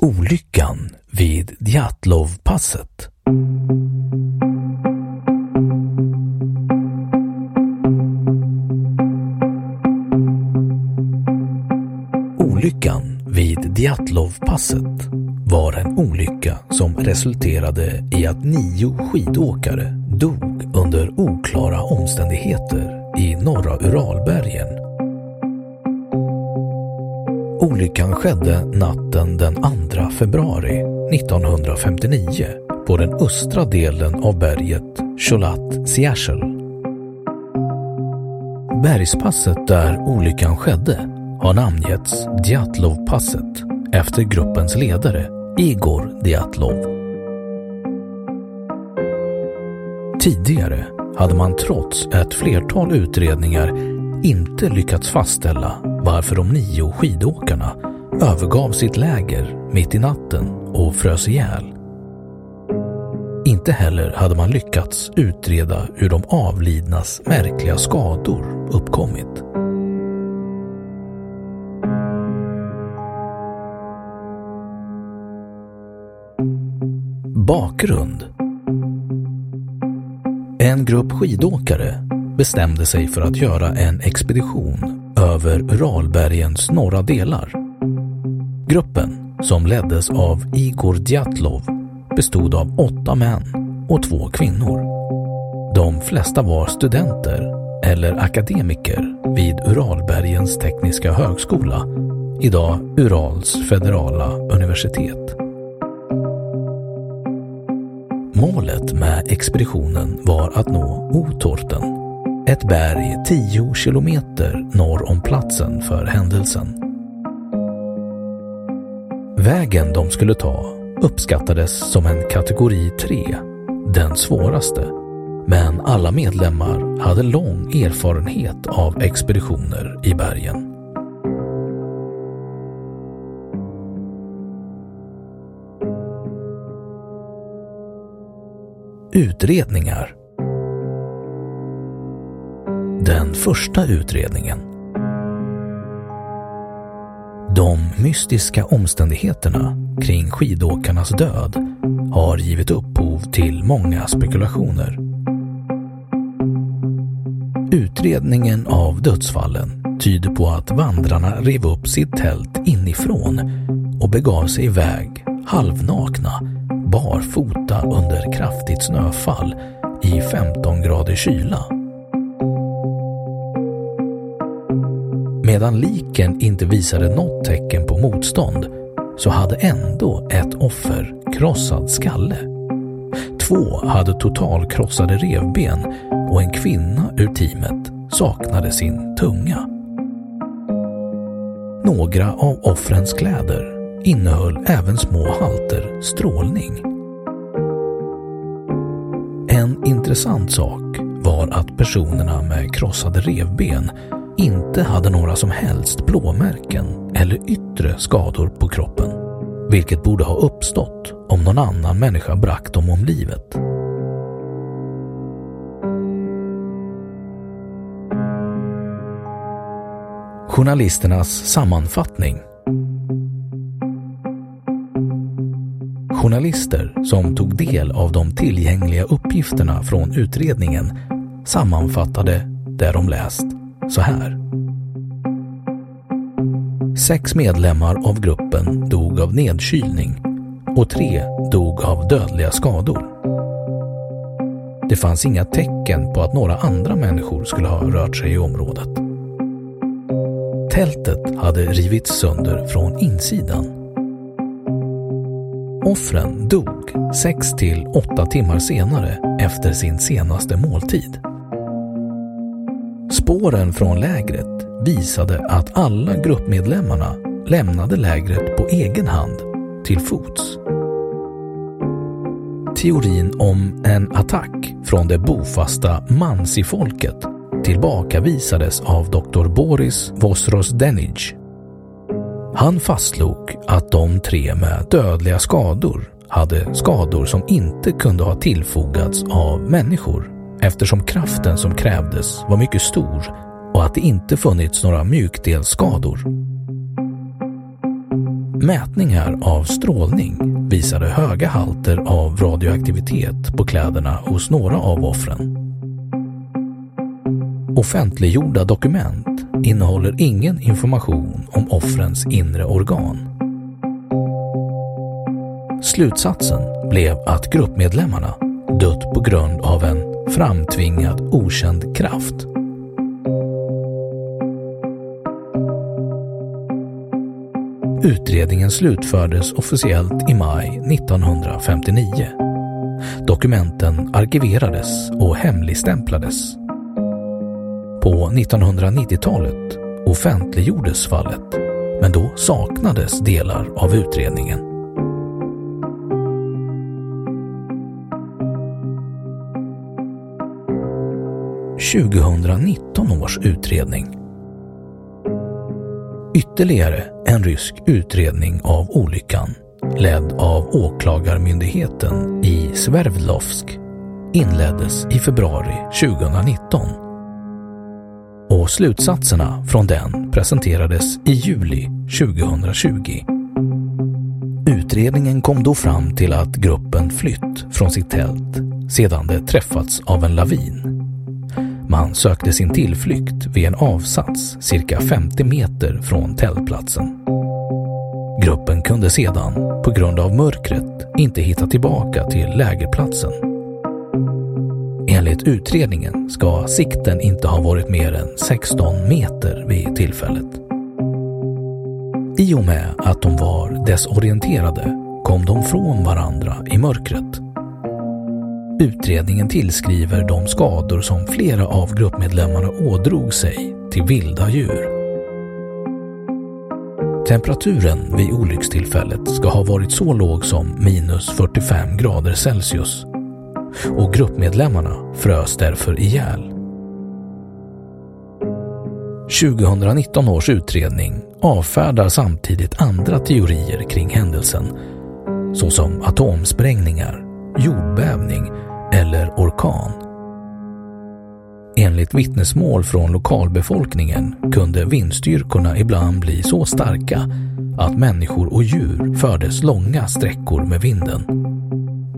Olyckan vid Djatlovpasset. Olyckan vid Djatlovpasset var en olycka som resulterade i att nio skidåkare dog under oklara omständigheter i norra Uralbergen. Olyckan skedde natten den 2 februari 1959 på den östra delen av berget Cholat Siachel. Bergspasset där olyckan skedde har namngetts Djatlovpasset efter gruppens ledare Igor Djatlov. Tidigare hade man trots ett flertal utredningar inte lyckats fastställa varför de nio skidåkarna övergav sitt läger mitt i natten och frös ihjäl. Inte heller hade man lyckats utreda hur de avlidnas märkliga skador uppkommit. Bakgrund En grupp skidåkare bestämde sig för att göra en expedition över Uralbergens norra delar. Gruppen, som leddes av Igor Djatlov, bestod av åtta män och två kvinnor. De flesta var studenter eller akademiker vid Uralbergens tekniska högskola, idag Urals federala universitet. Målet med expeditionen var att nå Otorten, ett berg 10 kilometer norr om platsen för händelsen. Vägen de skulle ta uppskattades som en kategori 3, den svåraste, men alla medlemmar hade lång erfarenhet av expeditioner i bergen. Utredningar den första utredningen De mystiska omständigheterna kring skidåkarnas död har givit upphov till många spekulationer. Utredningen av dödsfallen tyder på att vandrarna rev upp sitt tält inifrån och begav sig iväg halvnakna barfota under kraftigt snöfall i 15 grader kyla. Medan liken inte visade något tecken på motstånd så hade ändå ett offer krossad skalle. Två hade totalkrossade revben och en kvinna ur teamet saknade sin tunga. Några av offrens kläder innehöll även små halter strålning. En intressant sak var att personerna med krossade revben inte hade några som helst blåmärken eller yttre skador på kroppen, vilket borde ha uppstått om någon annan människa bragt dem om livet. Journalisternas sammanfattning Journalister som tog del av de tillgängliga uppgifterna från utredningen sammanfattade det de läst så här. Sex medlemmar av gruppen dog av nedkylning och tre dog av dödliga skador. Det fanns inga tecken på att några andra människor skulle ha rört sig i området. Tältet hade rivits sönder från insidan. Offren dog 6 till 8 timmar senare efter sin senaste måltid. Spåren från lägret visade att alla gruppmedlemmarna lämnade lägret på egen hand till fots. Teorin om en attack från det bofasta mansifolket tillbakavisades av Dr. Boris Vosrosdenij. Han fastslog att de tre med dödliga skador hade skador som inte kunde ha tillfogats av människor eftersom kraften som krävdes var mycket stor och att det inte funnits några mjukdelsskador. Mätningar av strålning visade höga halter av radioaktivitet på kläderna hos några av offren. Offentliggjorda dokument innehåller ingen information om offrens inre organ. Slutsatsen blev att gruppmedlemmarna dött på grund av en framtvingad okänd kraft. Utredningen slutfördes officiellt i maj 1959. Dokumenten arkiverades och hemligstämplades. På 1990-talet offentliggjordes fallet, men då saknades delar av utredningen. –2019 års utredning. Ytterligare en rysk utredning av olyckan, ledd av åklagarmyndigheten i Sverdlovsk, inleddes i februari 2019 och slutsatserna från den presenterades i juli 2020. Utredningen kom då fram till att gruppen flytt från sitt tält sedan det träffats av en lavin. Man sökte sin tillflykt vid en avsats cirka 50 meter från tältplatsen. Gruppen kunde sedan, på grund av mörkret, inte hitta tillbaka till lägerplatsen. Enligt utredningen ska sikten inte ha varit mer än 16 meter vid tillfället. I och med att de var desorienterade kom de från varandra i mörkret. Utredningen tillskriver de skador som flera av gruppmedlemmarna ådrog sig till vilda djur. Temperaturen vid olyckstillfället ska ha varit så låg som minus 45 grader Celsius och gruppmedlemmarna frös därför ihjäl. 2019 års utredning avfärdar samtidigt andra teorier kring händelsen såsom atomsprängningar, jordbävning eller orkan. Enligt vittnesmål från lokalbefolkningen kunde vindstyrkorna ibland bli så starka att människor och djur fördes långa sträckor med vinden.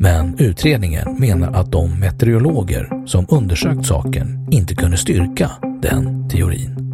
Men utredningen menar att de meteorologer som undersökt saken inte kunde styrka den teorin.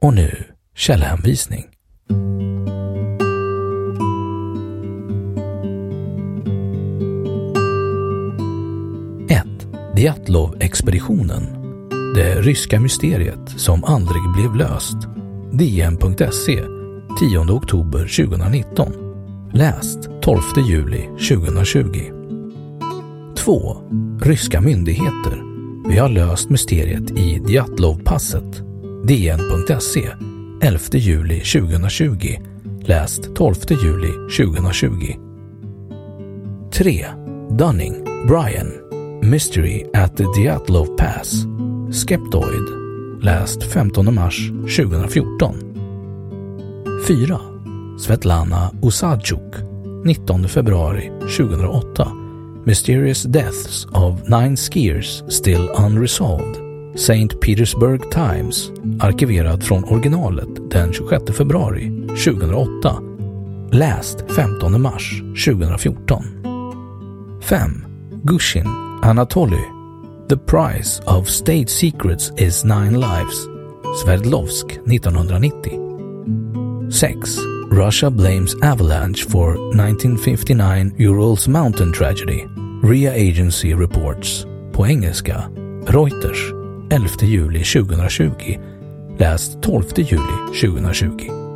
Och nu källhänvisning. Diatlov-expeditionen. Det ryska mysteriet som aldrig blev löst. DN.se 10 oktober 2019. Läst 12 juli 2020. 2. Ryska myndigheter. Vi har löst mysteriet i Diatlovpasset. passet DN.se 11 juli 2020. Läst 12 juli 2020. 3. Dunning, Brian. Mystery at the Diatlov Pass. Skeptoid. Läst 15 mars 2014. 4. Svetlana Usadchuk. 19 februari 2008. Mysterious Deaths of Nine Skiers Still Unresolved. St. Petersburg Times. Arkiverad från originalet den 26 februari 2008. Läst 15 mars 2014. 5. Gushin Anatoly. The price of state secrets is nine lives. Sverdlovsk 1990. 6. Russia blames avalanche for 1959 Urals mountain tragedy. RIA Agency reports. På engelska. Reuters 11 juli 2020. Läst 12 juli 2020.